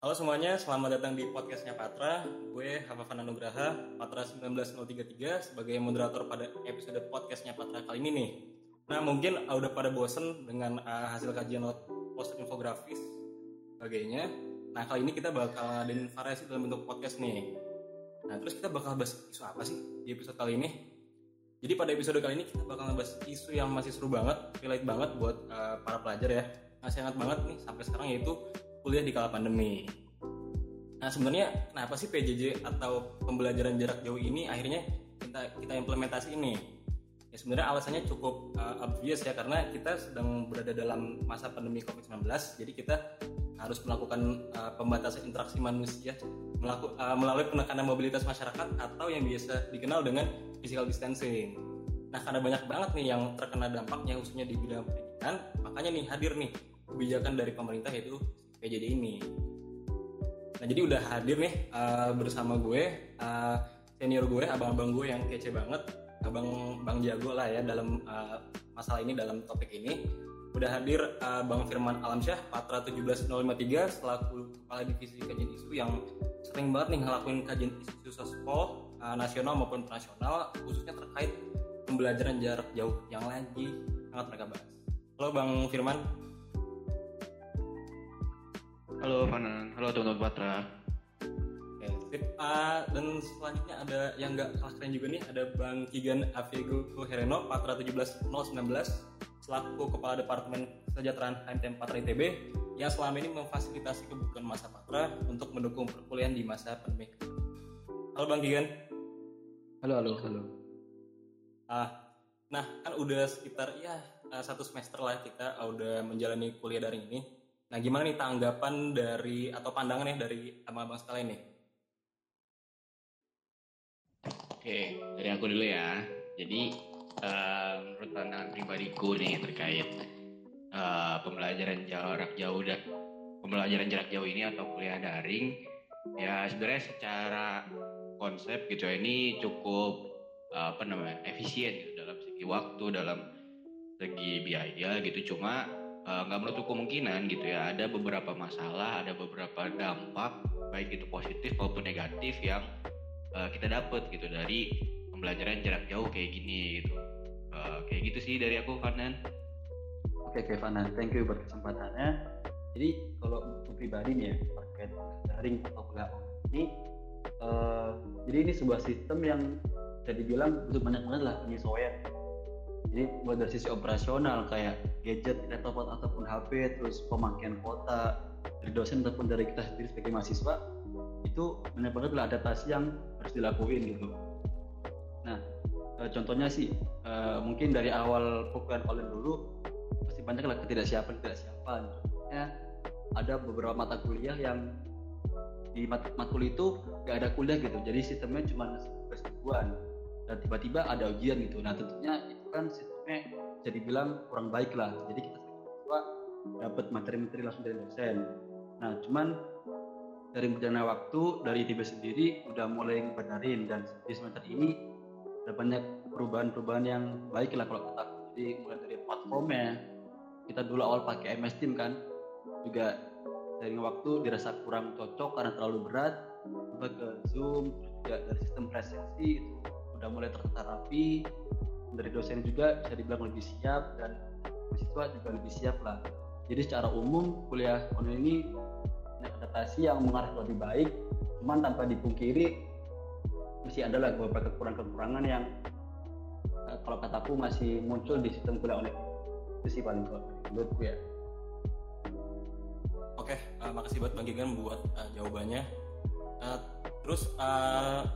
Halo semuanya, selamat datang di podcastnya Patra. Gue Hafafan Anugraha, Patra 19033 sebagai moderator pada episode podcastnya Patra kali ini nih. Nah mungkin udah pada bosen dengan uh, hasil kajian poster infografis sebagainya. Nah kali ini kita bakal ngadain variasi dalam bentuk podcast nih. Nah terus kita bakal bahas isu apa sih di episode kali ini? Jadi pada episode kali ini kita bakal ngebahas isu yang masih seru banget, relate banget buat uh, para pelajar ya. Masih hangat banget nih sampai sekarang yaitu kuliah di kala pandemi. Nah sebenarnya kenapa sih PJJ atau pembelajaran jarak jauh ini akhirnya kita kita implementasi ini? Ya sebenarnya alasannya cukup uh, obvious ya karena kita sedang berada dalam masa pandemi COVID-19, jadi kita harus melakukan uh, pembatasan interaksi manusia melaku, uh, melalui penekanan mobilitas masyarakat atau yang biasa dikenal dengan physical distancing. Nah karena banyak banget nih yang terkena dampaknya khususnya di bidang pendidikan, makanya nih hadir nih kebijakan dari pemerintah yaitu PJJ ini. Nah jadi udah hadir nih uh, bersama gue uh, senior gue, abang-abang gue yang kece banget, abang bang jago lah ya dalam uh, masalah ini dalam topik ini. Udah hadir uh, Bang Firman Alamsyah, Patra 17053 selaku kepala divisi kajian isu yang sering banget nih ngelakuin kajian isu sospol uh, nasional maupun internasional khususnya terkait pembelajaran jarak jauh yang lagi sangat mereka bahas. Halo Bang Firman. Halo Fanan, halo teman-teman Patra. Oke, sip. Uh, dan selanjutnya ada yang nggak kalah keren juga nih, ada Bang Kigan Avigo Hereno, Patra 17019, selaku Kepala Departemen Kesejahteraan HMTM Patra ITB, yang selama ini memfasilitasi kebutuhan masa Patra untuk mendukung perkuliahan di masa pandemi. Halo Bang Kigan. Halo, halo, halo. Ah, nah kan udah sekitar ya satu semester lah kita udah menjalani kuliah daring ini Nah, gimana nih tanggapan dari atau pandangan nih dari abang-abang sekalian nih? Oke, dari aku dulu ya. Jadi, uh, menurut pandangan pribadiku nih terkait uh, pembelajaran jarak jauh dan pembelajaran jarak jauh ini atau kuliah daring, ya sebenarnya secara konsep gitu ya, ini cukup uh, apa namanya efisien gitu dalam segi waktu, dalam segi biaya gitu. Cuma nggak uh, menutup kemungkinan gitu ya. Ada beberapa masalah ada beberapa dampak baik itu positif maupun negatif yang uh, kita dapat gitu dari pembelajaran jarak jauh kayak gini gitu. Uh, kayak gitu sih dari aku Fanan oke okay, Fanan thank you buat kesempatannya jadi kalau untuk pribadi nih ya terkait daring atau kuliah ini uh, jadi ini sebuah sistem yang bisa dibilang untuk banyak banget lah penyesuaian jadi buat dari sisi operasional kayak gadget, laptop ataupun HP, terus pemakaian kuota dari dosen ataupun dari kita sendiri sebagai mahasiswa itu banyak banget lah adaptasi yang harus dilakuin gitu. Nah, e, contohnya sih e, mungkin dari awal perkuliahan online dulu pasti banyak lah ketidaksiapan ketidaksiapan. Contohnya ada beberapa mata kuliah yang di mat matkul itu gak ada kuliah gitu, jadi sistemnya cuma mingguan dan tiba-tiba ada ujian gitu. Nah tentunya kan sistemnya jadi bilang kurang baik lah. Jadi kita dapat materi-materi langsung dari dosen. Nah cuman dari berjalannya waktu dari ITB sendiri udah mulai benarin dan di semester ini ada banyak perubahan-perubahan yang baik lah kalau kata jadi mulai dari platformnya kita dulu awal pakai MS Team kan juga dari waktu dirasa kurang cocok karena terlalu berat coba ke Zoom juga dari sistem presensi itu udah mulai tertata rapi dari dosen juga bisa dibilang lebih siap dan mahasiswa juga lebih siap lah. Jadi secara umum kuliah online ini adaptasi yang mengarah lebih baik. Cuman tanpa dipungkiri masih ada lah beberapa kekurangan-kekurangan yang uh, kalau kataku masih muncul di sistem kuliah online itu sih paling menurutku ya. Oke uh, makasih buat Bang Gigan buat uh, jawabannya. Uh, terus uh,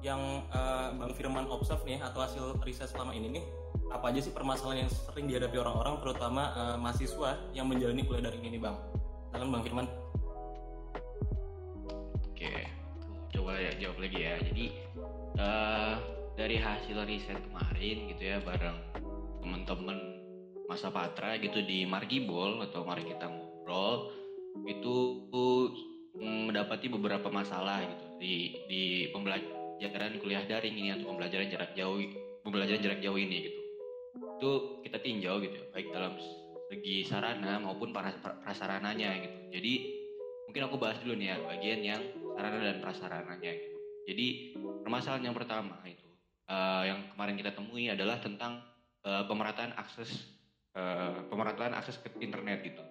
yang uh, Bang Firman observe nih atau hasil riset selama ini nih apa aja sih permasalahan yang sering dihadapi orang-orang terutama uh, mahasiswa yang menjalani kuliah dari ini Bang? Silakan Bang Firman. Oke, coba ya jawab lagi ya. Jadi uh, dari hasil riset kemarin gitu ya bareng teman-teman masa patra gitu di Margibol atau mari kita ngobrol itu mendapati beberapa masalah gitu di di pembelajaran pembelajaran kuliah daring ini atau pembelajaran jarak jauh pembelajaran jarak jauh ini gitu itu kita tinjau gitu baik dalam segi sarana maupun prasarananya gitu jadi mungkin aku bahas dulu nih ya bagian yang sarana dan prasarananya gitu. Jadi permasalahan yang pertama itu uh, yang kemarin kita temui adalah tentang uh, pemerataan akses uh, pemerataan akses ke internet gitu.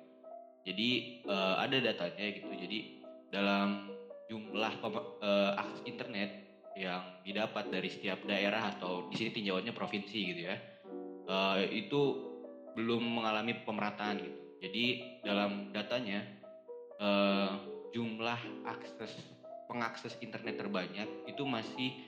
Jadi uh, ada datanya gitu. Jadi dalam jumlah uh, akses internet yang didapat dari setiap daerah atau di sini tinjauannya provinsi gitu ya, uh, itu belum mengalami pemerataan gitu. Jadi dalam datanya uh, jumlah akses pengakses internet terbanyak itu masih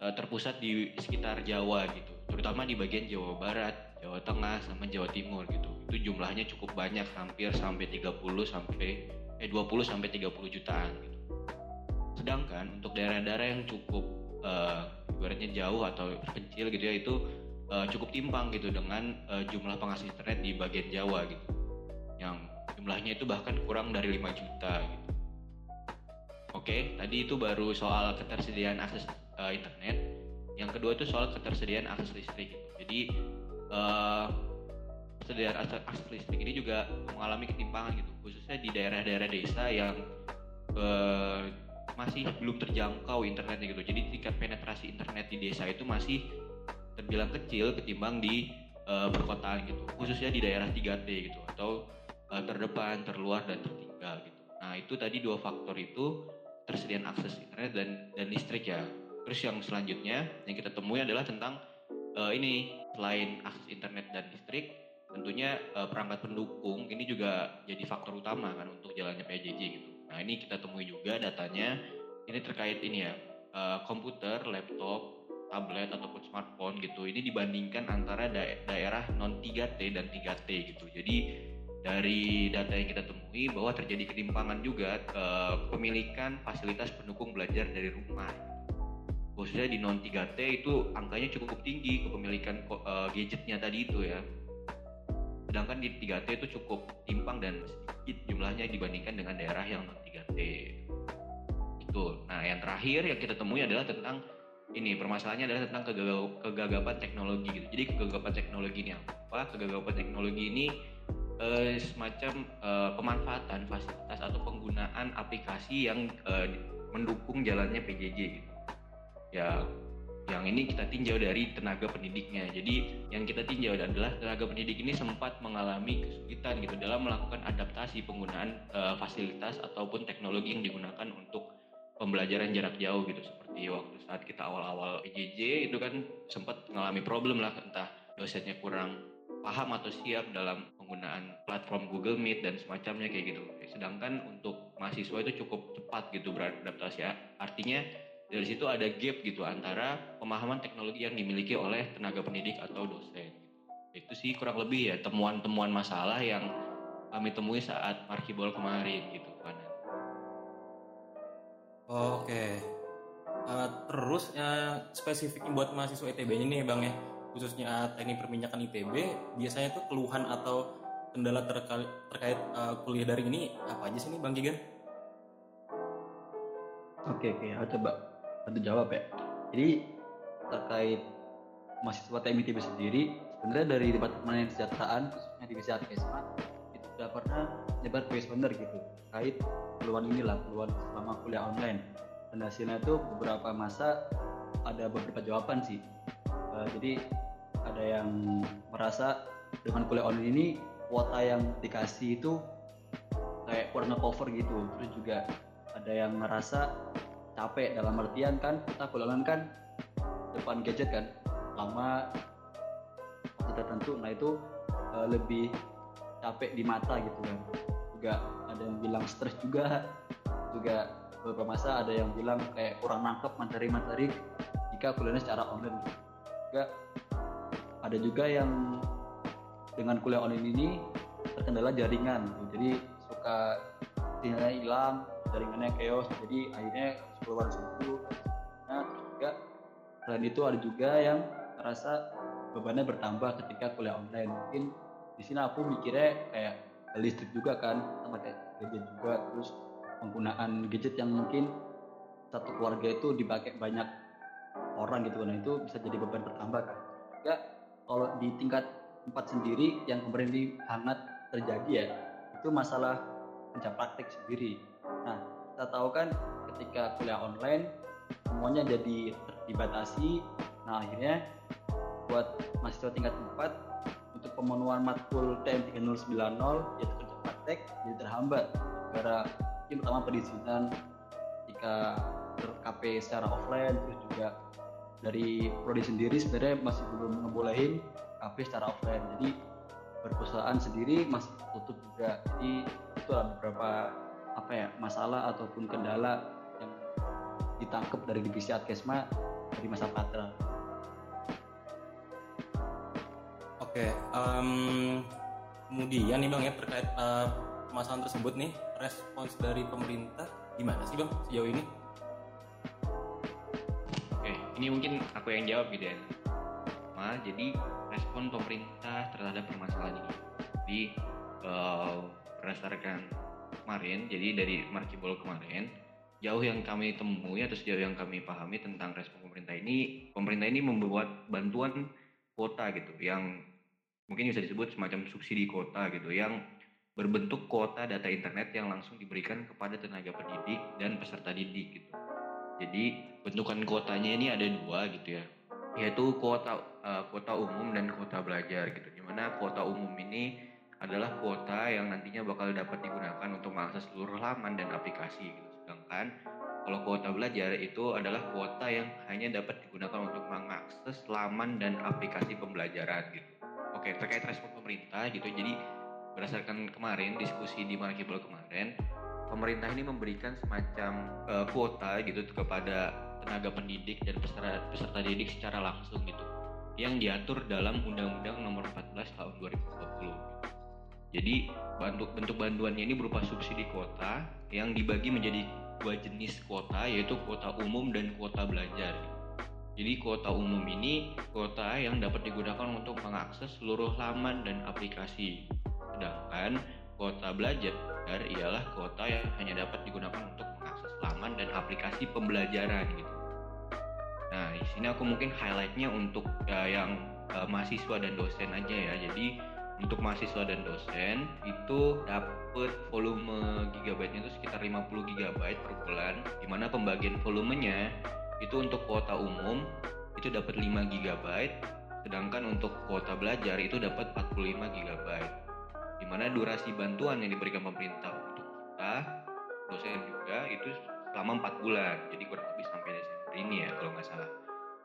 uh, terpusat di sekitar Jawa gitu, terutama di bagian Jawa Barat, Jawa Tengah sama Jawa Timur gitu. Itu jumlahnya cukup banyak, hampir sampai 30 sampai eh 20 sampai 30 jutaan gitu. Sedangkan untuk daerah-daerah yang cukup uh, ibaratnya jauh atau kecil gitu ya itu uh, cukup timpang gitu dengan uh, jumlah pengakses internet di bagian Jawa gitu. Yang jumlahnya itu bahkan kurang dari 5 juta gitu. Oke, tadi itu baru soal ketersediaan akses uh, internet. Yang kedua itu soal ketersediaan akses listrik. Gitu. Jadi uh, ketersediaan akses, akses listrik ini juga mengalami ketimpangan gitu, khususnya di daerah-daerah desa yang uh, masih belum terjangkau internetnya gitu. Jadi tingkat penetrasi internet di desa itu masih terbilang kecil ketimbang di uh, perkotaan gitu, khususnya di daerah 3T gitu atau uh, terdepan, terluar dan tertinggal gitu. Nah itu tadi dua faktor itu tersediaan akses internet dan dan listrik ya. Terus yang selanjutnya yang kita temui adalah tentang uh, ini selain akses internet dan listrik, tentunya uh, perangkat pendukung ini juga jadi faktor utama kan untuk jalannya PJJ gitu. Nah ini kita temui juga datanya ini terkait ini ya uh, komputer, laptop, tablet ataupun smartphone gitu. Ini dibandingkan antara da daerah non 3T dan 3T gitu. Jadi dari data yang kita temui bahwa terjadi ketimpangan juga kepemilikan fasilitas pendukung belajar dari rumah. Khususnya di non 3T itu angkanya cukup tinggi kepemilikan uh, gadgetnya tadi itu ya. Sedangkan di 3T itu cukup timpang dan sedikit jumlahnya dibandingkan dengan daerah yang non 3T. Itu. Nah, yang terakhir yang kita temui adalah tentang ini permasalahannya adalah tentang kegagapan teknologi gitu. Jadi kegagapan teknologi ini apa? Kegagapan teknologi ini uh, semacam uh, pemanfaatan fasilitas atau penggunaan aplikasi yang uh, mendukung jalannya PJJ gitu. Ya, yang ini kita tinjau dari tenaga pendidiknya. Jadi yang kita tinjau adalah tenaga pendidik ini sempat mengalami kesulitan gitu dalam melakukan adaptasi penggunaan uh, fasilitas ataupun teknologi yang digunakan untuk pembelajaran jarak jauh gitu seperti waktu saat kita awal-awal PJJ itu kan sempat mengalami problem lah entah dosennya kurang paham atau siap dalam penggunaan platform Google Meet dan semacamnya kayak gitu. Sedangkan untuk mahasiswa itu cukup cepat gitu beradaptasi. Ya. Artinya dari situ ada gap gitu antara pemahaman teknologi yang dimiliki oleh tenaga pendidik atau dosen. Itu sih kurang lebih ya temuan-temuan masalah yang kami temui saat Markibol kemarin gitu kan. Oh, Oke. Okay. Uh, terus uh, spesifik buat mahasiswa ITB ini nih bang ya, khususnya teknik perminyakan ITB, biasanya tuh keluhan atau kendala terkait, terkait uh, kuliah daring ini apa aja sih nih bang Gigan? Oke oke, aku coba bantu jawab ya. Jadi terkait mahasiswa teknik ITB sendiri, sebenarnya dari departemen kesejahteraan khususnya divisi Adkesma itu sudah pernah nyebar kuesioner gitu terkait keluhan inilah keluhan selama kuliah online. Dan hasilnya itu beberapa masa ada beberapa jawaban sih. Uh, jadi ada yang merasa dengan kuliah online ini kuota yang dikasih itu kayak kurang cover gitu. Terus juga ada yang merasa capek dalam artian kan kita online kan depan gadget kan lama tertentu nah itu uh, lebih capek di mata gitu kan. Juga ada yang bilang stres juga juga beberapa masa ada yang bilang kayak kurang nangkep materi-materi jika kuliahnya secara online. Juga ada juga yang dengan kuliah online ini terkendala jaringan. Jadi suka sinyalnya hilang jaringannya chaos jadi akhirnya keluar subuh nah terus juga selain itu ada juga yang merasa bebannya bertambah ketika kuliah online. Mungkin di sini aku mikirnya kayak listrik juga kan sama kayak gadget juga. Terus penggunaan gadget yang mungkin satu keluarga itu dipakai banyak orang gitu kan itu bisa jadi beban bertambah kan. Juga kalau di tingkat empat sendiri yang kemarin hangat terjadi ya itu masalah kerja praktek sendiri nah kita tahu kan ketika kuliah online semuanya jadi dibatasi nah akhirnya buat mahasiswa tingkat 4 untuk pemenuhan matkul TM 3090 yaitu kerja praktek jadi terhambat. Karena yang pertama perizinan jika ter-KP secara offline terus juga dari prodi sendiri sebenarnya masih belum ngebolehin KP secara offline. Jadi perusahaan sendiri masih tutup juga. Jadi itu beberapa apa ya masalah ataupun kendala yang ditangkap dari divisi Adkesma dari masa Patra. Oke, um, kemudian nih bang ya terkait uh, permasalahan tersebut nih respons dari pemerintah gimana sih bang sejauh ini? Oke, ini mungkin aku yang jawab gitu ya. Ma, jadi respon pemerintah terhadap permasalahan ini. Jadi uh, berdasarkan kemarin, jadi dari Markibol kemarin, jauh yang kami temui atau sejauh yang kami pahami tentang respon pemerintah ini, pemerintah ini membuat bantuan kuota gitu, yang mungkin bisa disebut semacam subsidi kuota gitu, yang berbentuk kuota data internet yang langsung diberikan kepada tenaga pendidik dan peserta didik gitu. Jadi bentukan kuotanya ini ada dua gitu ya, yaitu kuota uh, kuota umum dan kuota belajar gitu. Di mana kuota umum ini adalah kuota yang nantinya bakal dapat digunakan untuk mengakses seluruh laman dan aplikasi gitu. Sedangkan kalau kuota belajar itu adalah kuota yang hanya dapat digunakan untuk mengakses laman dan aplikasi pembelajaran gitu. Oke, terkait respon pemerintah gitu. Jadi berdasarkan kemarin diskusi di Markibel kemarin, pemerintah ini memberikan semacam uh, kuota gitu kepada tenaga pendidik dan peserta peserta didik secara langsung gitu yang diatur dalam Undang-Undang Nomor 14 Tahun 2020. Jadi bentuk bentuk bantuannya ini berupa subsidi kuota yang dibagi menjadi dua jenis kuota yaitu kuota umum dan kuota belajar. Jadi kuota umum ini kuota yang dapat digunakan untuk mengakses seluruh laman dan aplikasi Sedangkan kuota belajar ialah kuota yang hanya dapat digunakan untuk mengakses laman dan aplikasi pembelajaran gitu. Nah, di sini aku mungkin highlightnya untuk uh, yang uh, mahasiswa dan dosen aja ya. Jadi untuk mahasiswa dan dosen itu dapat volume gigabyte itu sekitar 50 gigabyte per bulan di mana pembagian volumenya itu untuk kuota umum itu dapat 5 gigabyte sedangkan untuk kuota belajar itu dapat 45 gigabyte. Di mana durasi bantuan yang diberikan pemerintah untuk kita dosen juga itu selama empat bulan jadi kurang lebih sampai Desember ini ya kalau nggak salah.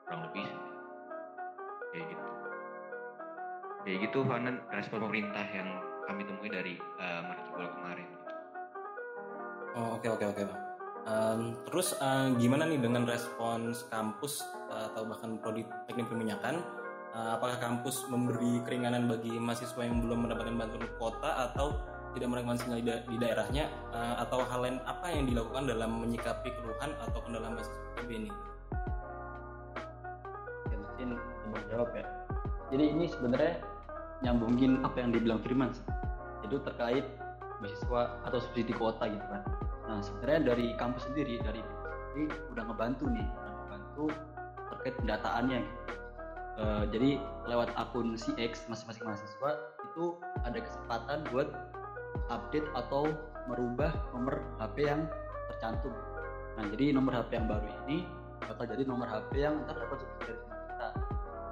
Kurang lebih. Kayak gitu kayak gitu Fanan respon pemerintah yang kami temui dari uh, Markibol kemarin oh oke okay, oke okay, oke okay. um, terus uh, gimana nih dengan respons kampus uh, atau bahkan prodi teknik perminyakan uh, apakah kampus memberi keringanan bagi mahasiswa yang belum mendapatkan bantuan kota atau tidak mendapatkan sinyal di, di daerahnya uh, atau hal lain apa yang dilakukan dalam menyikapi keluhan atau kendala mahasiswa PB ini? Ya, mungkin mau jawab ya. Jadi ini sebenarnya nyambungin apa yang dibilang Firman itu terkait mahasiswa atau subsidi kota gitu kan. Nah sebenarnya dari kampus sendiri dari ini udah ngebantu nih, udah ngebantu terkait pendataannya gitu uh, jadi lewat akun CX masing-masing mahasiswa itu ada kesempatan buat update atau merubah nomor HP yang tercantum. Nah, jadi nomor HP yang baru ini bakal jadi nomor HP yang terdapat subsidi dari kita.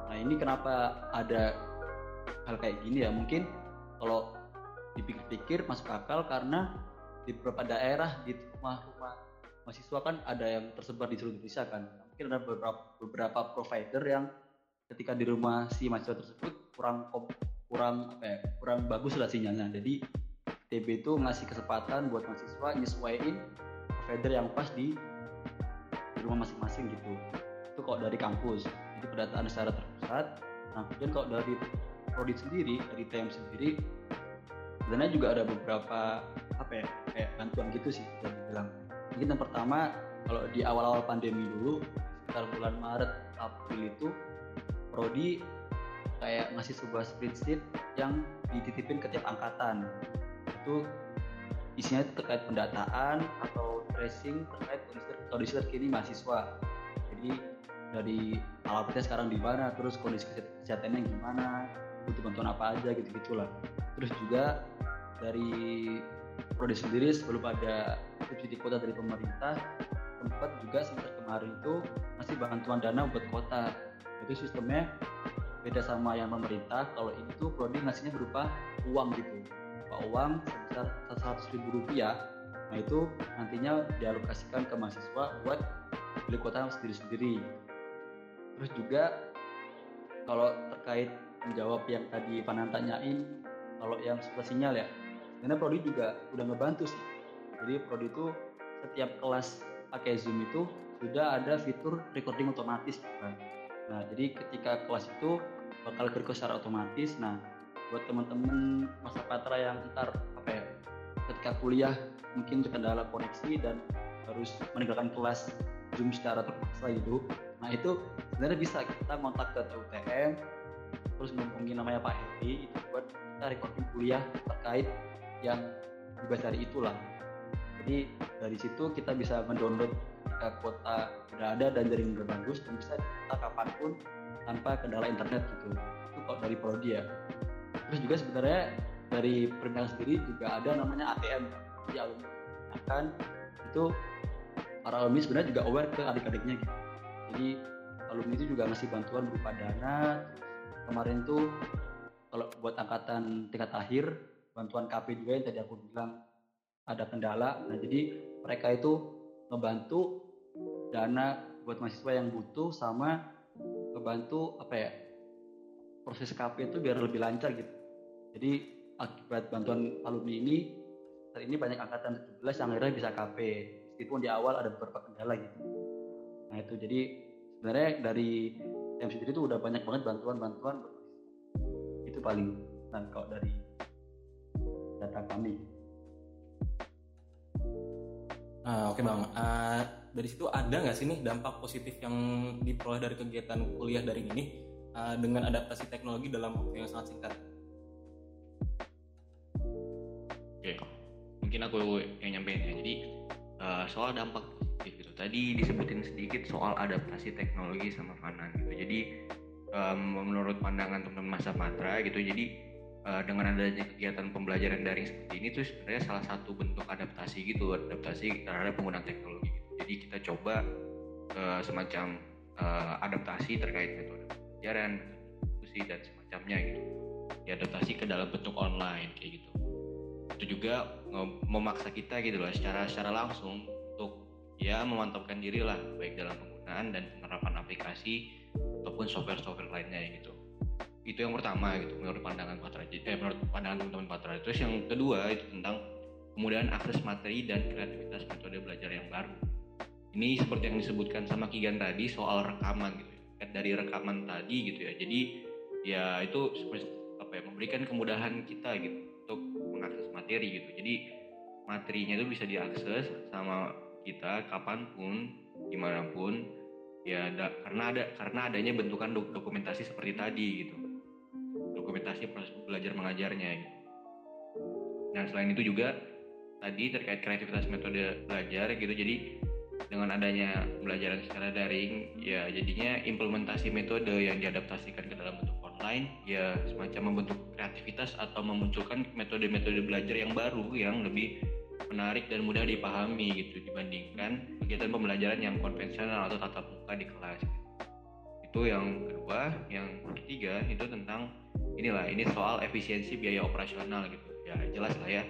Nah, ini kenapa ada hal kayak gini ya? Mungkin kalau dipikir-pikir masuk akal karena di beberapa daerah di rumah-rumah mahasiswa kan ada yang tersebar di seluruh Indonesia kan. Mungkin ada beberapa beberapa provider yang ketika di rumah si mahasiswa tersebut kurang kurang apa ya, kurang bagus lah sinyalnya jadi TB itu ngasih kesempatan buat mahasiswa nyesuaiin provider yang pas di, di rumah masing-masing gitu itu kok dari kampus jadi pendataan secara terpusat nah kemudian kalau dari prodi sendiri dari TM sendiri sebenarnya juga ada beberapa apa ya kayak bantuan gitu sih bisa dibilang. Mungkin yang pertama kalau di awal-awal pandemi dulu sekitar bulan Maret April itu prodi kayak ngasih sebuah spreadsheet yang dititipin ke tiap angkatan. Itu isinya terkait pendataan atau tracing terkait kondisi, terkini mahasiswa. Jadi dari alamatnya sekarang di mana terus kondisi kesehatannya gimana butuh bantuan apa aja gitu gitulah. Terus juga dari prodi sendiri sebelum ada subsidi kota dari pemerintah tempat juga semester kemarin itu masih bantuan dana buat kota jadi sistemnya beda sama yang pemerintah kalau ini tuh prodi ngasihnya berupa uang gitu. Berupa uang sebesar seratus ribu rupiah. Nah itu nantinya dialokasikan ke mahasiswa buat beli kota sendiri-sendiri. Terus juga kalau terkait menjawab yang tadi Panan tanyain kalau yang sebelah sinyal ya. Karena Prodi juga udah ngebantu sih. Jadi Prodi itu setiap kelas pakai Zoom itu sudah ada fitur recording otomatis. Kan. nah jadi ketika kelas itu bakal ke secara otomatis. Nah buat teman-teman masa patra yang ntar apa ya ketika kuliah mungkin terkendala koneksi dan harus meninggalkan kelas Zoom secara terpaksa gitu. Nah itu sebenarnya bisa kita kontak ke TUTM terus menghubungi namanya Pak Hedi itu buat kita recording kuliah terkait yang dibahas hari itulah jadi dari situ kita bisa mendownload ketika kuota sudah ada dan jaringan udah bagus dan bisa kita kapan pun tanpa kendala internet gitu. Itu kok dari prodi ya. Terus juga sebenarnya dari permintaan sendiri juga ada namanya ATM jadi alumni akan itu para alumni sebenarnya juga aware ke adik-adiknya gitu. Jadi alumni itu juga ngasih bantuan berupa dana kemarin tuh kalau buat angkatan tingkat akhir bantuan KP juga yang tadi aku bilang ada kendala. Nah jadi mereka itu ngebantu dana buat mahasiswa yang butuh sama ngebantu apa ya proses KP itu biar lebih lancar gitu. Jadi akibat bantuan alumni ini saat ini banyak angkatan 17 yang akhirnya bisa KP meskipun di awal ada beberapa kendala gitu. Nah itu jadi sebenarnya dari Sendiri itu udah banyak banget bantuan-bantuan itu paling dan kalau dari data kami Nah, oke bang. Uh, dari situ ada nggak sih nih dampak positif yang diperoleh dari kegiatan kuliah daring ini uh, dengan adaptasi teknologi dalam waktu yang sangat singkat? Oke, mungkin aku yang nyampein ya. Jadi uh, soal dampak positif itu tadi disebutin sedikit soal adaptasi teknologi sama Fanan gitu. Jadi um, menurut pandangan teman-teman masa matra gitu, jadi uh, dengan adanya kegiatan pembelajaran daring seperti ini tuh sebenarnya salah satu bentuk adaptasi gitu adaptasi terhadap penggunaan teknologi gitu. jadi kita coba uh, semacam uh, adaptasi terkait metode pembelajaran diskusi dan semacamnya gitu diadaptasi ke dalam bentuk online kayak gitu itu juga memaksa kita gitu loh secara secara langsung ya memantapkan diri lah baik dalam penggunaan dan penerapan aplikasi ataupun software-software lainnya gitu. Itu yang pertama gitu menurut pandangan Patra eh, menurut pandangan teman-teman Patra terus yang kedua itu tentang kemudahan akses materi dan kreativitas metode belajar yang baru. Ini seperti yang disebutkan sama Kigan tadi soal rekaman gitu ya. Dari rekaman tadi gitu ya. Jadi ya itu seperti apa ya memberikan kemudahan kita gitu untuk mengakses materi gitu. Jadi materinya itu bisa diakses sama kita kapan pun di mana pun ya ada, karena ada karena adanya bentukan dokumentasi seperti tadi gitu dokumentasi proses belajar mengajarnya gitu. Dan selain itu juga tadi terkait kreativitas metode belajar gitu jadi dengan adanya pembelajaran secara daring ya jadinya implementasi metode yang diadaptasikan ke dalam bentuk online ya semacam membentuk kreativitas atau memunculkan metode-metode belajar yang baru yang lebih menarik dan mudah dipahami gitu dibandingkan kegiatan pembelajaran yang konvensional atau tatap muka di kelas. Itu yang kedua yang ketiga itu tentang inilah ini soal efisiensi biaya operasional gitu. Ya jelas lah ya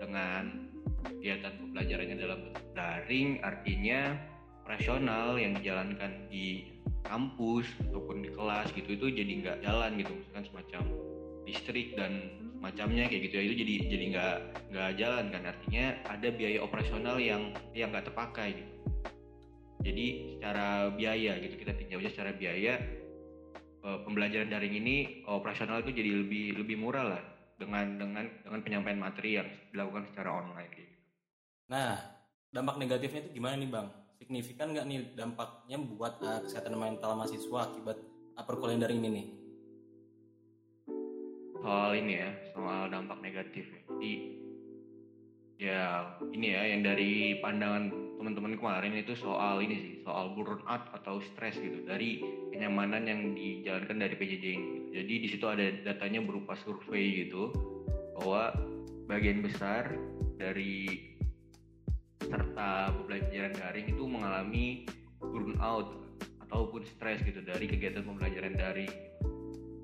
dengan kegiatan pembelajarannya dalam daring artinya operasional yang dijalankan di kampus ataupun di kelas gitu itu jadi nggak jalan gitu. Misalkan semacam listrik dan macamnya kayak gitu ya itu jadi jadi nggak nggak jalan kan artinya ada biaya operasional yang yang nggak terpakai gitu jadi secara biaya gitu kita tinjaunya secara biaya uh, pembelajaran daring ini operasional itu jadi lebih lebih murah lah dengan dengan dengan penyampaian materi yang dilakukan secara online gitu. Nah, dampak negatifnya itu gimana nih bang? Signifikan nggak nih dampaknya buat uh, kesehatan mental mahasiswa akibat uh, perkuliahan daring ini nih? Soal ini ya, soal dampak negatif. Jadi ya ini ya yang dari pandangan teman-teman kemarin itu soal ini sih soal burnout atau stres gitu dari kenyamanan yang dijalankan dari PJJ ini jadi di situ ada datanya berupa survei gitu bahwa bagian besar dari serta pembelajaran daring itu mengalami burnout ataupun stres gitu dari kegiatan pembelajaran daring.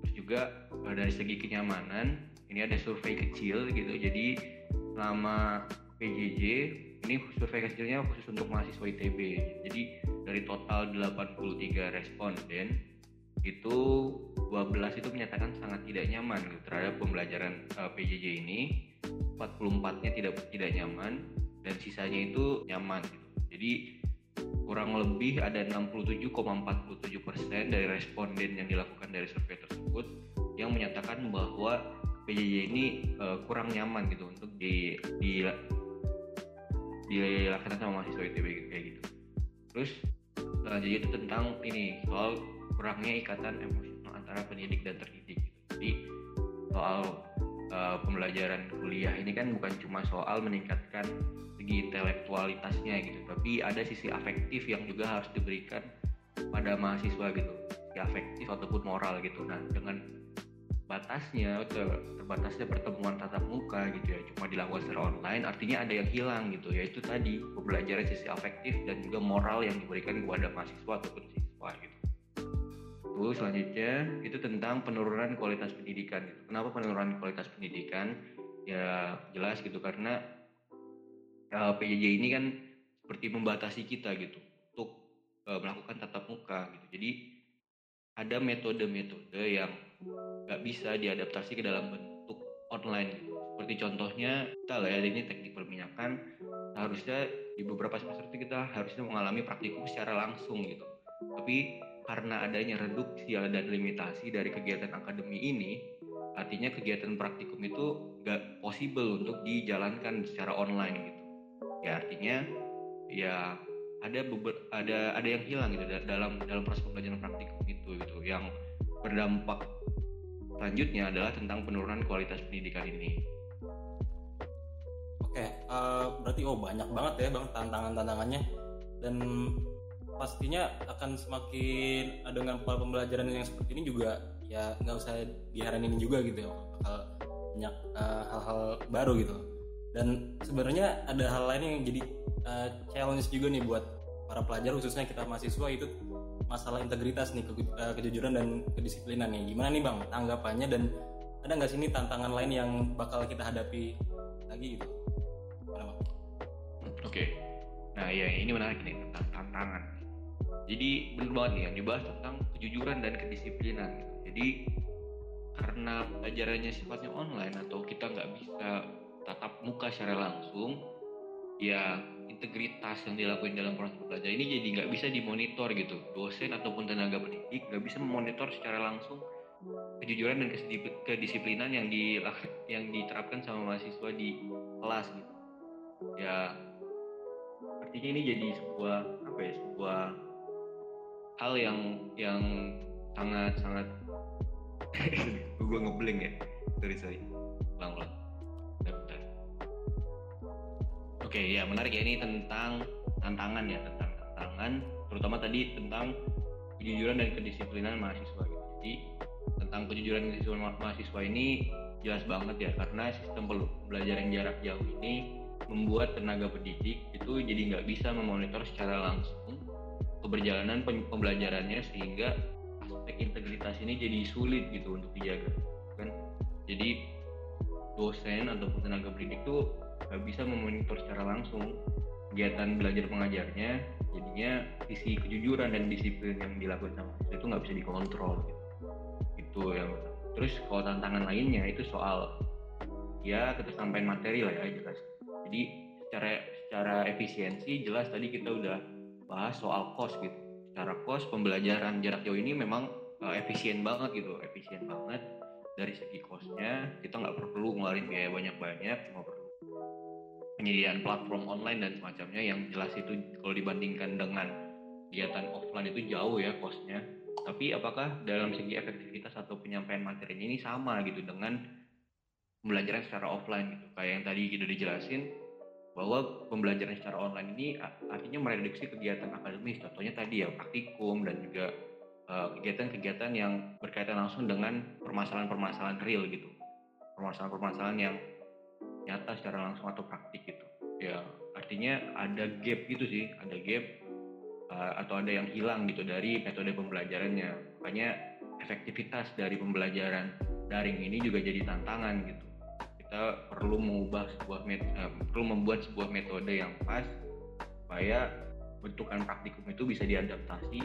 Terus juga dari segi kenyamanan ini ada survei kecil gitu. Jadi selama PJJ ini survei kecilnya khusus untuk mahasiswa ITB. Jadi dari total 83 responden itu 12 itu menyatakan sangat tidak nyaman gitu, terhadap pembelajaran uh, PJJ ini 44-nya tidak tidak nyaman dan sisanya itu nyaman gitu. Jadi kurang lebih ada 67,47 persen dari responden yang dilakukan dari survei tersebut yang menyatakan bahwa PJJ ini uh, kurang nyaman gitu untuk di, di dilaksanakan sama mahasiswa ITB gitu, kayak gitu. Terus selanjutnya itu tentang ini soal kurangnya ikatan emosional antara pendidik dan terdidik. Gitu. Jadi soal uh, pembelajaran kuliah ini kan bukan cuma soal meningkatkan segi intelektualitasnya gitu, tapi ada sisi afektif yang juga harus diberikan pada mahasiswa gitu, sisi afektif ataupun moral gitu. Nah dengan batasnya ter, terbatasnya pertemuan tatap muka gitu ya. Cuma dilakukan secara online artinya ada yang hilang gitu. Yaitu tadi pembelajaran sisi afektif dan juga moral yang diberikan kepada mahasiswa ataupun siswa gitu. Terus selanjutnya itu tentang penurunan kualitas pendidikan gitu. kenapa penurunan kualitas pendidikan? Ya jelas gitu karena uh, ya, PJJ ini kan seperti membatasi kita gitu untuk uh, melakukan tatap muka gitu. Jadi ada metode-metode yang nggak bisa diadaptasi ke dalam bentuk online. Seperti contohnya kita lihat ini teknik perminyakan harusnya di beberapa semester itu kita harusnya mengalami praktikum secara langsung gitu. Tapi karena adanya reduksi dan limitasi dari kegiatan akademi ini artinya kegiatan praktikum itu nggak possible untuk dijalankan secara online gitu. Ya artinya ya ada ada ada yang hilang gitu dalam dalam proses pembelajaran praktikum itu gitu yang berdampak selanjutnya adalah tentang penurunan kualitas pendidikan ini. Oke, uh, berarti oh banyak banget ya bang tantangan-tantangannya dan pastinya akan semakin dengan pola pembelajaran yang seperti ini juga ya nggak usah diharanin juga gitu ya bakal banyak uh, hal-hal baru gitu dan sebenarnya ada hal lain yang jadi uh, challenge juga nih buat para pelajar khususnya kita mahasiswa itu masalah integritas nih ke, uh, kejujuran dan kedisiplinan nih. Gimana nih bang tanggapannya? Dan ada nggak sih ini tantangan lain yang bakal kita hadapi lagi gitu? Oke. Nah ya ini menarik nih tentang tantangan. Jadi benar banget nih yang dibahas tentang kejujuran dan kedisiplinan. Gitu. jadi karena pelajarannya sifatnya online atau kita nggak bisa tatap muka secara langsung ya integritas yang dilakukan dalam proses belajar ini jadi nggak bisa dimonitor gitu. Dosen ataupun tenaga pendidik nggak bisa memonitor secara langsung kejujuran dan kedisiplinan yang di yang diterapkan sama mahasiswa di kelas gitu. Ya artinya ini jadi sebuah apa ya sebuah hal yang yang sangat sangat gue ngeblank ya. Sorry sorry. Ulang ulang Oke ya menarik ya ini tentang tantangan ya tentang tantangan terutama tadi tentang kejujuran dan kedisiplinan mahasiswa gitu. Jadi tentang kejujuran dan kedisiplinan mahasiswa ini jelas banget ya karena sistem pembelajaran jarak jauh ini membuat tenaga pendidik itu jadi nggak bisa memonitor secara langsung keberjalanan pembelajarannya sehingga aspek integritas ini jadi sulit gitu untuk dijaga kan jadi dosen ataupun tenaga pendidik itu bisa memonitor secara langsung kegiatan belajar pengajarnya jadinya sisi kejujuran dan disiplin yang dilakukan sama siswa itu nggak bisa dikontrol gitu. itu yang terus kalau tantangan lainnya itu soal ya ketersampaian materi lah ya jelas. Jadi secara secara efisiensi jelas tadi kita udah bahas soal cost gitu. Secara cost pembelajaran jarak jauh ini memang uh, efisien banget gitu. Efisien banget. Dari segi costnya kita nggak perlu ngeluarin biaya banyak-banyak cuma perlu penyediaan platform online dan semacamnya yang jelas itu kalau dibandingkan dengan kegiatan offline itu jauh ya costnya tapi apakah dalam segi efektivitas atau penyampaian materinya ini sama gitu dengan pembelajaran secara offline gitu? Kayak yang tadi kita dijelasin bahwa pembelajaran secara online ini artinya mereduksi kegiatan akademis. Contohnya tadi ya praktikum dan juga eh, kegiatan-kegiatan uh, yang berkaitan langsung dengan permasalahan-permasalahan real gitu. Permasalahan-permasalahan yang nyata secara langsung atau praktik gitu. Ya artinya ada gap gitu sih ada gap uh, atau ada yang hilang gitu dari metode pembelajarannya. Makanya efektivitas dari pembelajaran daring ini juga jadi tantangan gitu. Kita perlu mengubah sebuah met uh, perlu membuat sebuah metode yang pas supaya bentukan praktikum itu bisa diadaptasi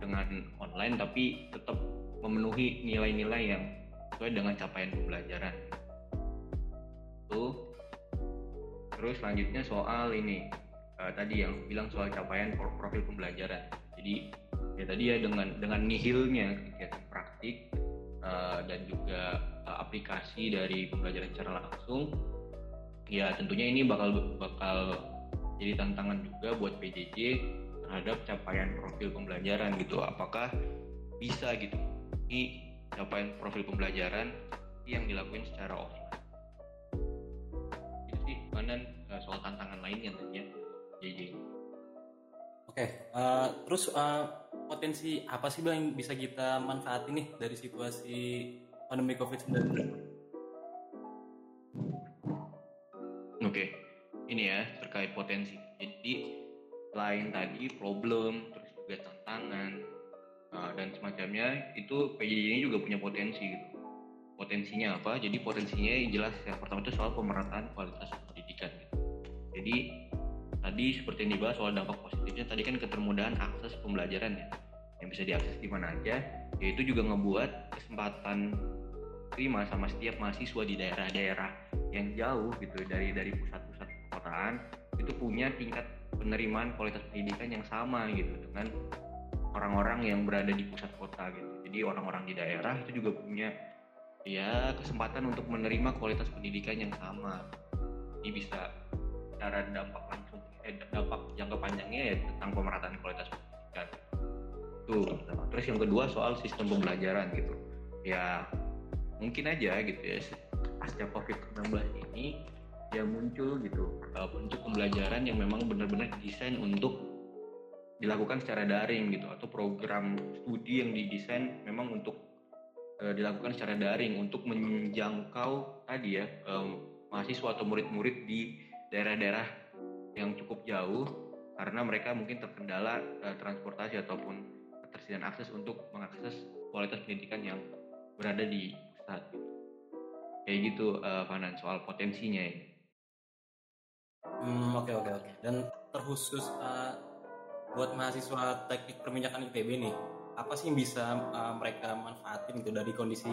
dengan online tapi tetap memenuhi nilai-nilai yang sesuai dengan capaian pembelajaran tuh terus selanjutnya soal ini. Uh, tadi yang bilang soal capaian profil pembelajaran. Jadi ya tadi ya dengan dengan nihilnya kegiatan praktik uh, dan juga uh, aplikasi dari pembelajaran secara langsung ya tentunya ini bakal bakal jadi tantangan juga buat PJJ terhadap capaian profil pembelajaran gitu. Apakah bisa gitu? Ini capaian profil pembelajaran yang dilakukan secara offline sih mana eh, soal tantangan lainnya tentunya JJ oke uh, terus uh, potensi apa sih bang yang bisa kita manfaatin nih dari situasi pandemi COVID-19 Oke, ini ya terkait potensi. Jadi selain tadi problem, terus juga tantangan uh, dan semacamnya, itu PJJ ini juga punya potensi gitu. Potensinya apa? Jadi potensinya jelas yang pertama itu soal pemerataan kualitas pendidikan. Gitu. Jadi tadi seperti yang dibahas soal dampak positifnya tadi kan ketermudahan akses pembelajaran ya yang bisa diakses di mana aja yaitu juga ngebuat kesempatan terima sama setiap mahasiswa di daerah-daerah yang jauh gitu dari dari pusat-pusat perkotaan itu punya tingkat penerimaan kualitas pendidikan yang sama gitu dengan orang-orang yang berada di pusat kota gitu. Jadi orang-orang di daerah itu juga punya ya kesempatan untuk menerima kualitas pendidikan yang sama. Ini bisa cara dampak langsung eh, dampak jangka panjangnya ya tentang pemerataan kualitas pendidikan. Tuh. Terus yang kedua soal sistem pembelajaran gitu. Ya mungkin aja gitu ya pasca COVID-19 ini ya muncul gitu uh, bentuk pembelajaran yang memang benar-benar didesain untuk dilakukan secara daring gitu atau program studi yang didesain memang untuk uh, dilakukan secara daring untuk menjangkau tadi ya um, mahasiswa atau murid-murid di daerah-daerah yang cukup jauh karena mereka mungkin terkendala uh, transportasi ataupun ketersediaan akses untuk mengakses kualitas pendidikan yang berada di pusat kayak gitu uh, soal potensinya Hmm, oke oke oke. Dan terkhusus uh, buat mahasiswa teknik perminyakan ITB nih, apa sih yang bisa uh, mereka manfaatin gitu dari kondisi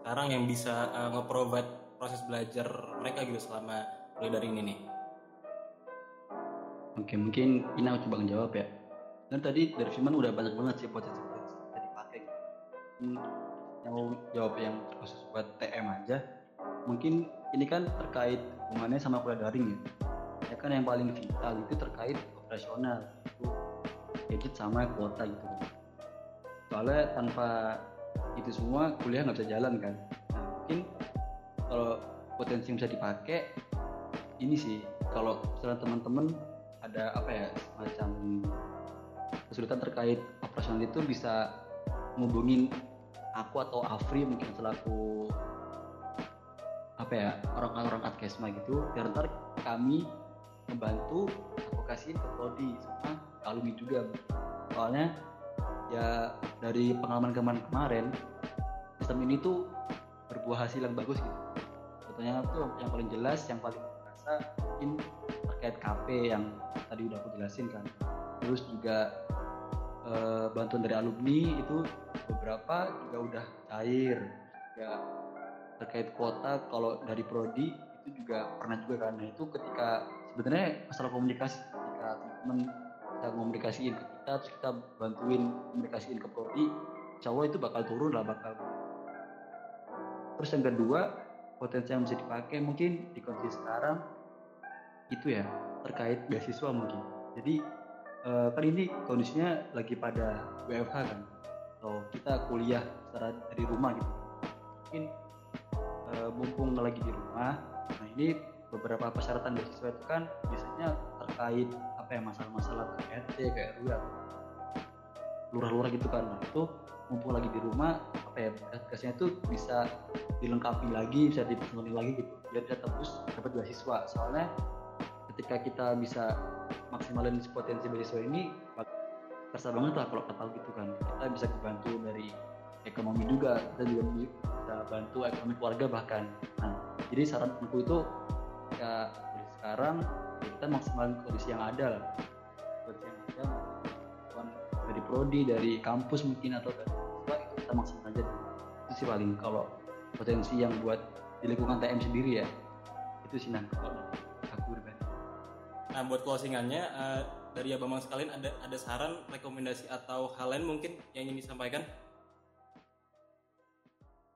sekarang yang bisa uh, nge-provide proses belajar mereka gitu selama mulai dari ini nih? Oke, mungkin ini aku coba ngejawab ya. Dan tadi dari Firman udah banyak banget sih potensi-potensi yang dipakai. Hmm, mau jawab yang khusus buat TM aja, mungkin ini kan terkait hubungannya sama kuliah daring ya ya kan yang paling vital itu terkait operasional itu gadget sama kuota gitu soalnya tanpa itu semua kuliah nggak bisa jalan kan nah, mungkin kalau potensi bisa dipakai ini sih. Kalau misalnya teman-teman ada apa ya semacam kesulitan terkait operasional itu bisa ngubungin aku atau Afri mungkin selaku apa ya orang-orang adkesma gitu biar ntar kami membantu advokasi ke prodi sama alumni juga. Soalnya ya dari pengalaman kemarin kemarin sistem ini tuh berbuah hasil yang bagus gitu contohnya tuh yang paling jelas yang paling terasa mungkin terkait KP yang tadi udah aku jelasin kan. Terus juga e, bantuan dari alumni itu beberapa juga udah cair. Ya terkait kuota kalau dari prodi itu juga pernah juga karena itu ketika sebenarnya masalah komunikasi ketika teman kita komunikasiin ke kita terus kita bantuin komunikasiin ke prodi Allah itu bakal turun lah bakal. Terus yang kedua potensi yang bisa dipakai mungkin di kondisi sekarang itu ya terkait beasiswa mungkin. Jadi eh, kan ini kondisinya lagi pada WFH kan? Atau kita kuliah secara dari rumah gitu. Mungkin eh, mumpung lagi di rumah nah ini beberapa persyaratan beasiswa itu kan biasanya terkait apa ya masalah-masalah ke RT ke RW lurah-lurah gitu kan. Nah itu mumpung lagi di rumah apa ya tugasnya itu bisa dilengkapi lagi bisa dipenuhi lagi gitu. Biar bisa tembus dapat beasiswa. Soalnya ketika kita bisa maksimalin potensi beasiswa ini terasa banget lah kalau kita gitu kan. Kita bisa dibantu dari ekonomi juga. Kita juga bisa bantu ekonomi keluarga bahkan. Nah jadi saranku itu ya dari sekarang kita maksimalin kondisi yang ada lah. Kondisi yang ada dari prodi dari kampus mungkin atau dari itu kita maksimal aja. Itu sih paling kalau potensi yang buat di lingkungan TM sendiri ya. Itu sih nah kalau aku pribadi. Nah buat closingannya uh, dari abang sekalian ada ada saran rekomendasi atau hal lain mungkin yang ingin disampaikan?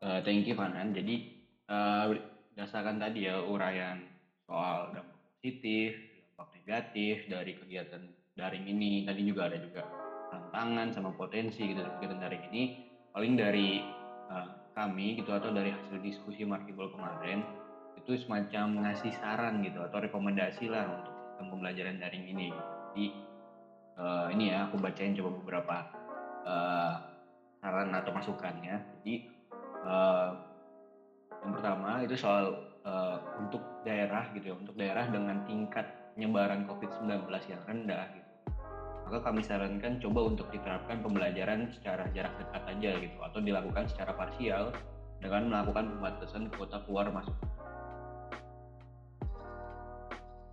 Uh, thank you Fanan jadi uh, berdasarkan tadi ya uraian soal dampak positif dampak negatif dari kegiatan daring ini tadi juga ada juga tantangan sama potensi gitu kegiatan daring ini. Paling dari uh, kami gitu atau dari hasil diskusi Markibol kemarin itu semacam ngasih saran gitu atau rekomendasi lah untuk sistem pembelajaran daring ini. Jadi uh, ini ya aku bacain coba beberapa uh, saran atau masukannya. Jadi uh, yang pertama itu soal uh, untuk daerah gitu ya, untuk daerah dengan tingkat penyebaran COVID-19 yang rendah gitu maka kami sarankan coba untuk diterapkan pembelajaran secara jarak dekat aja gitu atau dilakukan secara parsial dengan melakukan pembatasan kuota keluar masuk.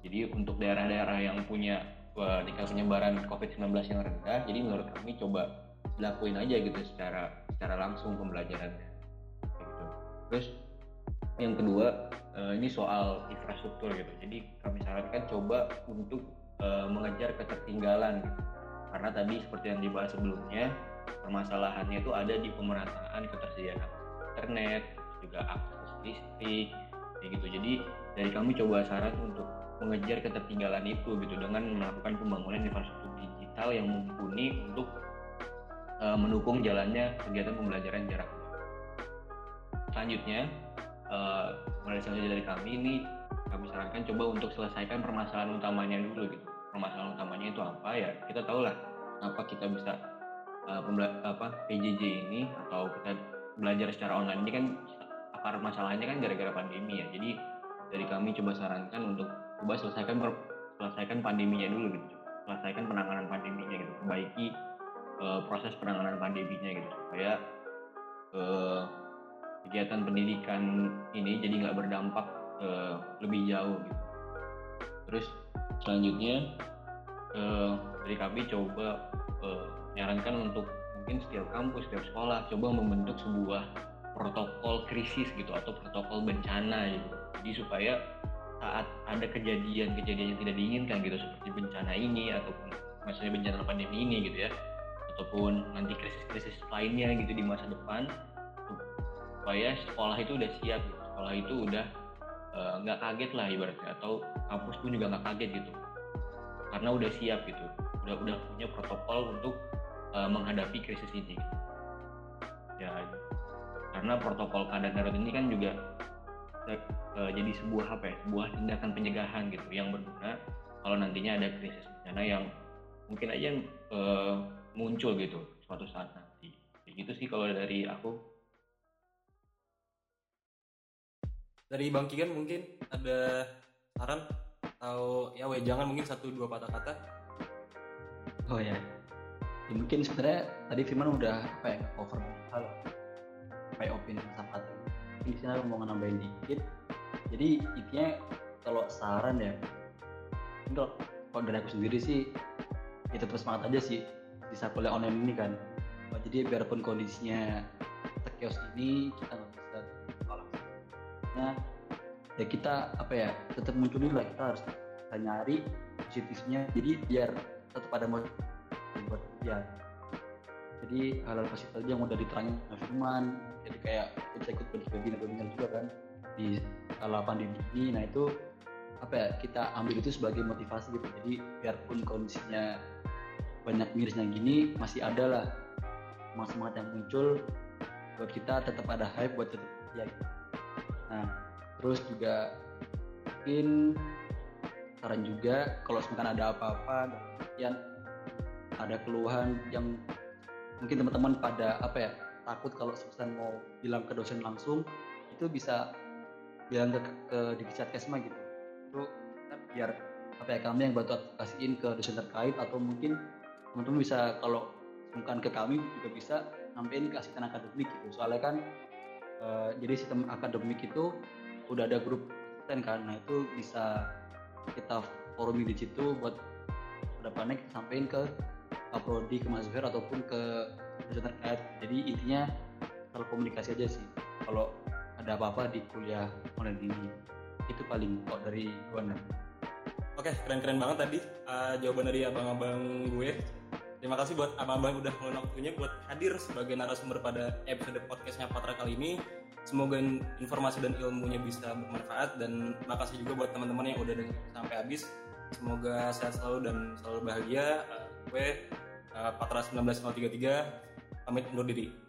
Jadi untuk daerah-daerah yang punya uh, tingkat penyebaran COVID-19 yang rendah, jadi menurut kami coba dilakuin aja gitu secara secara langsung pembelajarannya. Gitu. Terus yang kedua uh, ini soal infrastruktur gitu. Jadi kami sarankan coba untuk uh, mengejar ketertinggalan gitu. Karena tadi seperti yang dibahas sebelumnya, permasalahannya itu ada di pemerataan ketersediaan internet, juga akses listrik, kayak gitu. Jadi dari kami coba saran untuk mengejar ketertinggalan itu gitu dengan melakukan pembangunan infrastruktur digital yang mumpuni untuk uh, mendukung jalannya kegiatan pembelajaran jarak jauh. Selanjutnya, uh, mulai selanjutnya dari kami ini kami sarankan coba untuk selesaikan permasalahan utamanya dulu gitu permasalahan utamanya itu apa ya kita tahu lah kenapa kita bisa uh, apa PJJ ini atau kita belajar secara online. Ini kan akar masalahnya kan gara-gara pandemi ya. Jadi dari kami coba sarankan untuk coba selesaikan selesaikan pandeminya dulu gitu. Selesaikan penanganan pandeminya gitu. Perbaiki uh, proses penanganan pandeminya gitu. Supaya uh, kegiatan pendidikan ini jadi nggak berdampak uh, lebih jauh gitu. Terus selanjutnya uh, dari kami coba uh, menyarankan untuk mungkin setiap kampus setiap sekolah coba membentuk sebuah protokol krisis gitu atau protokol bencana gitu. Jadi supaya saat ada kejadian-kejadian yang tidak diinginkan gitu seperti bencana ini ataupun maksudnya bencana pandemi ini gitu ya ataupun nanti krisis-krisis lainnya gitu di masa depan supaya sekolah itu udah siap sekolah itu udah Eh, nggak uh, kaget lah ibaratnya. Atau kampus pun juga nggak kaget gitu. Karena udah siap gitu. Udah udah punya protokol untuk uh, menghadapi krisis ini. Ya karena protokol keadaan darurat ini kan juga uh, jadi sebuah apa ya? Sebuah tindakan pencegahan gitu yang berguna kalau nantinya ada krisis bencana yang mungkin aja uh, muncul gitu suatu saat nanti. Gitu sih kalau dari aku dari Bang Kigan mungkin ada saran atau ya jangan mungkin satu dua patah kata? Oh ya, ya mungkin sebenarnya tadi Firman udah apa ya cover hal apa ya opini tentang kata di sini aku mau nambahin dikit. Jadi intinya kalau saran ya kalau kalau dari aku sendiri sih ya tetap semangat aja sih bisa kuliah online ini kan. Jadi biarpun kondisinya tekios ini kita nggak ya kita apa ya tetap muncul dulu lah kita harus kita nyari positifnya. Jadi biar tetap ada mau buat ya jadi hal-hal positif aja yang udah diterangin sama Firman jadi kayak kita ikut berbagi webinar juga kan di kala pandemi ini nah itu apa ya kita ambil itu sebagai motivasi gitu. Jadi biarpun kondisinya banyak mirisnya gini masih ada lah semangat yang muncul buat kita tetap ada hype buat tetap ya. Nah terus juga mungkin saran juga kalau misalkan ada apa-apa dan ada keluhan yang mungkin teman-teman pada apa ya takut kalau misalkan mau bilang ke dosen langsung itu bisa bilang ke, ke di chat kesma gitu. Itu biar apa ya kami yang bantu advokasiin ke dosen terkait atau mungkin teman-teman bisa kalau bukan ke kami juga bisa sampein ke asisten akademik gitu. Soalnya kan eh, jadi sistem akademik itu udah ada grup kan nah itu bisa kita forumin di situ buat ke depannya kita sampein ke prodi ke mahasiswa ataupun ke dosen terkait jadi intinya kalau komunikasi aja sih kalau ada apa-apa di kuliah online ini itu paling kok dari gue. Oke, keren-keren banget tadi uh, jawaban dari abang-abang gue. Terima kasih buat abang-abang udah ngeluangin waktunya buat hadir sebagai narasumber pada episode podcastnya Patra kali ini. Semoga in- informasi dan ilmunya bisa bermanfaat dan makasih juga buat teman-teman yang udah denger sampai habis. Semoga sehat selalu dan selalu bahagia. Uh, gue uh, Patra 19033 pamit undur diri.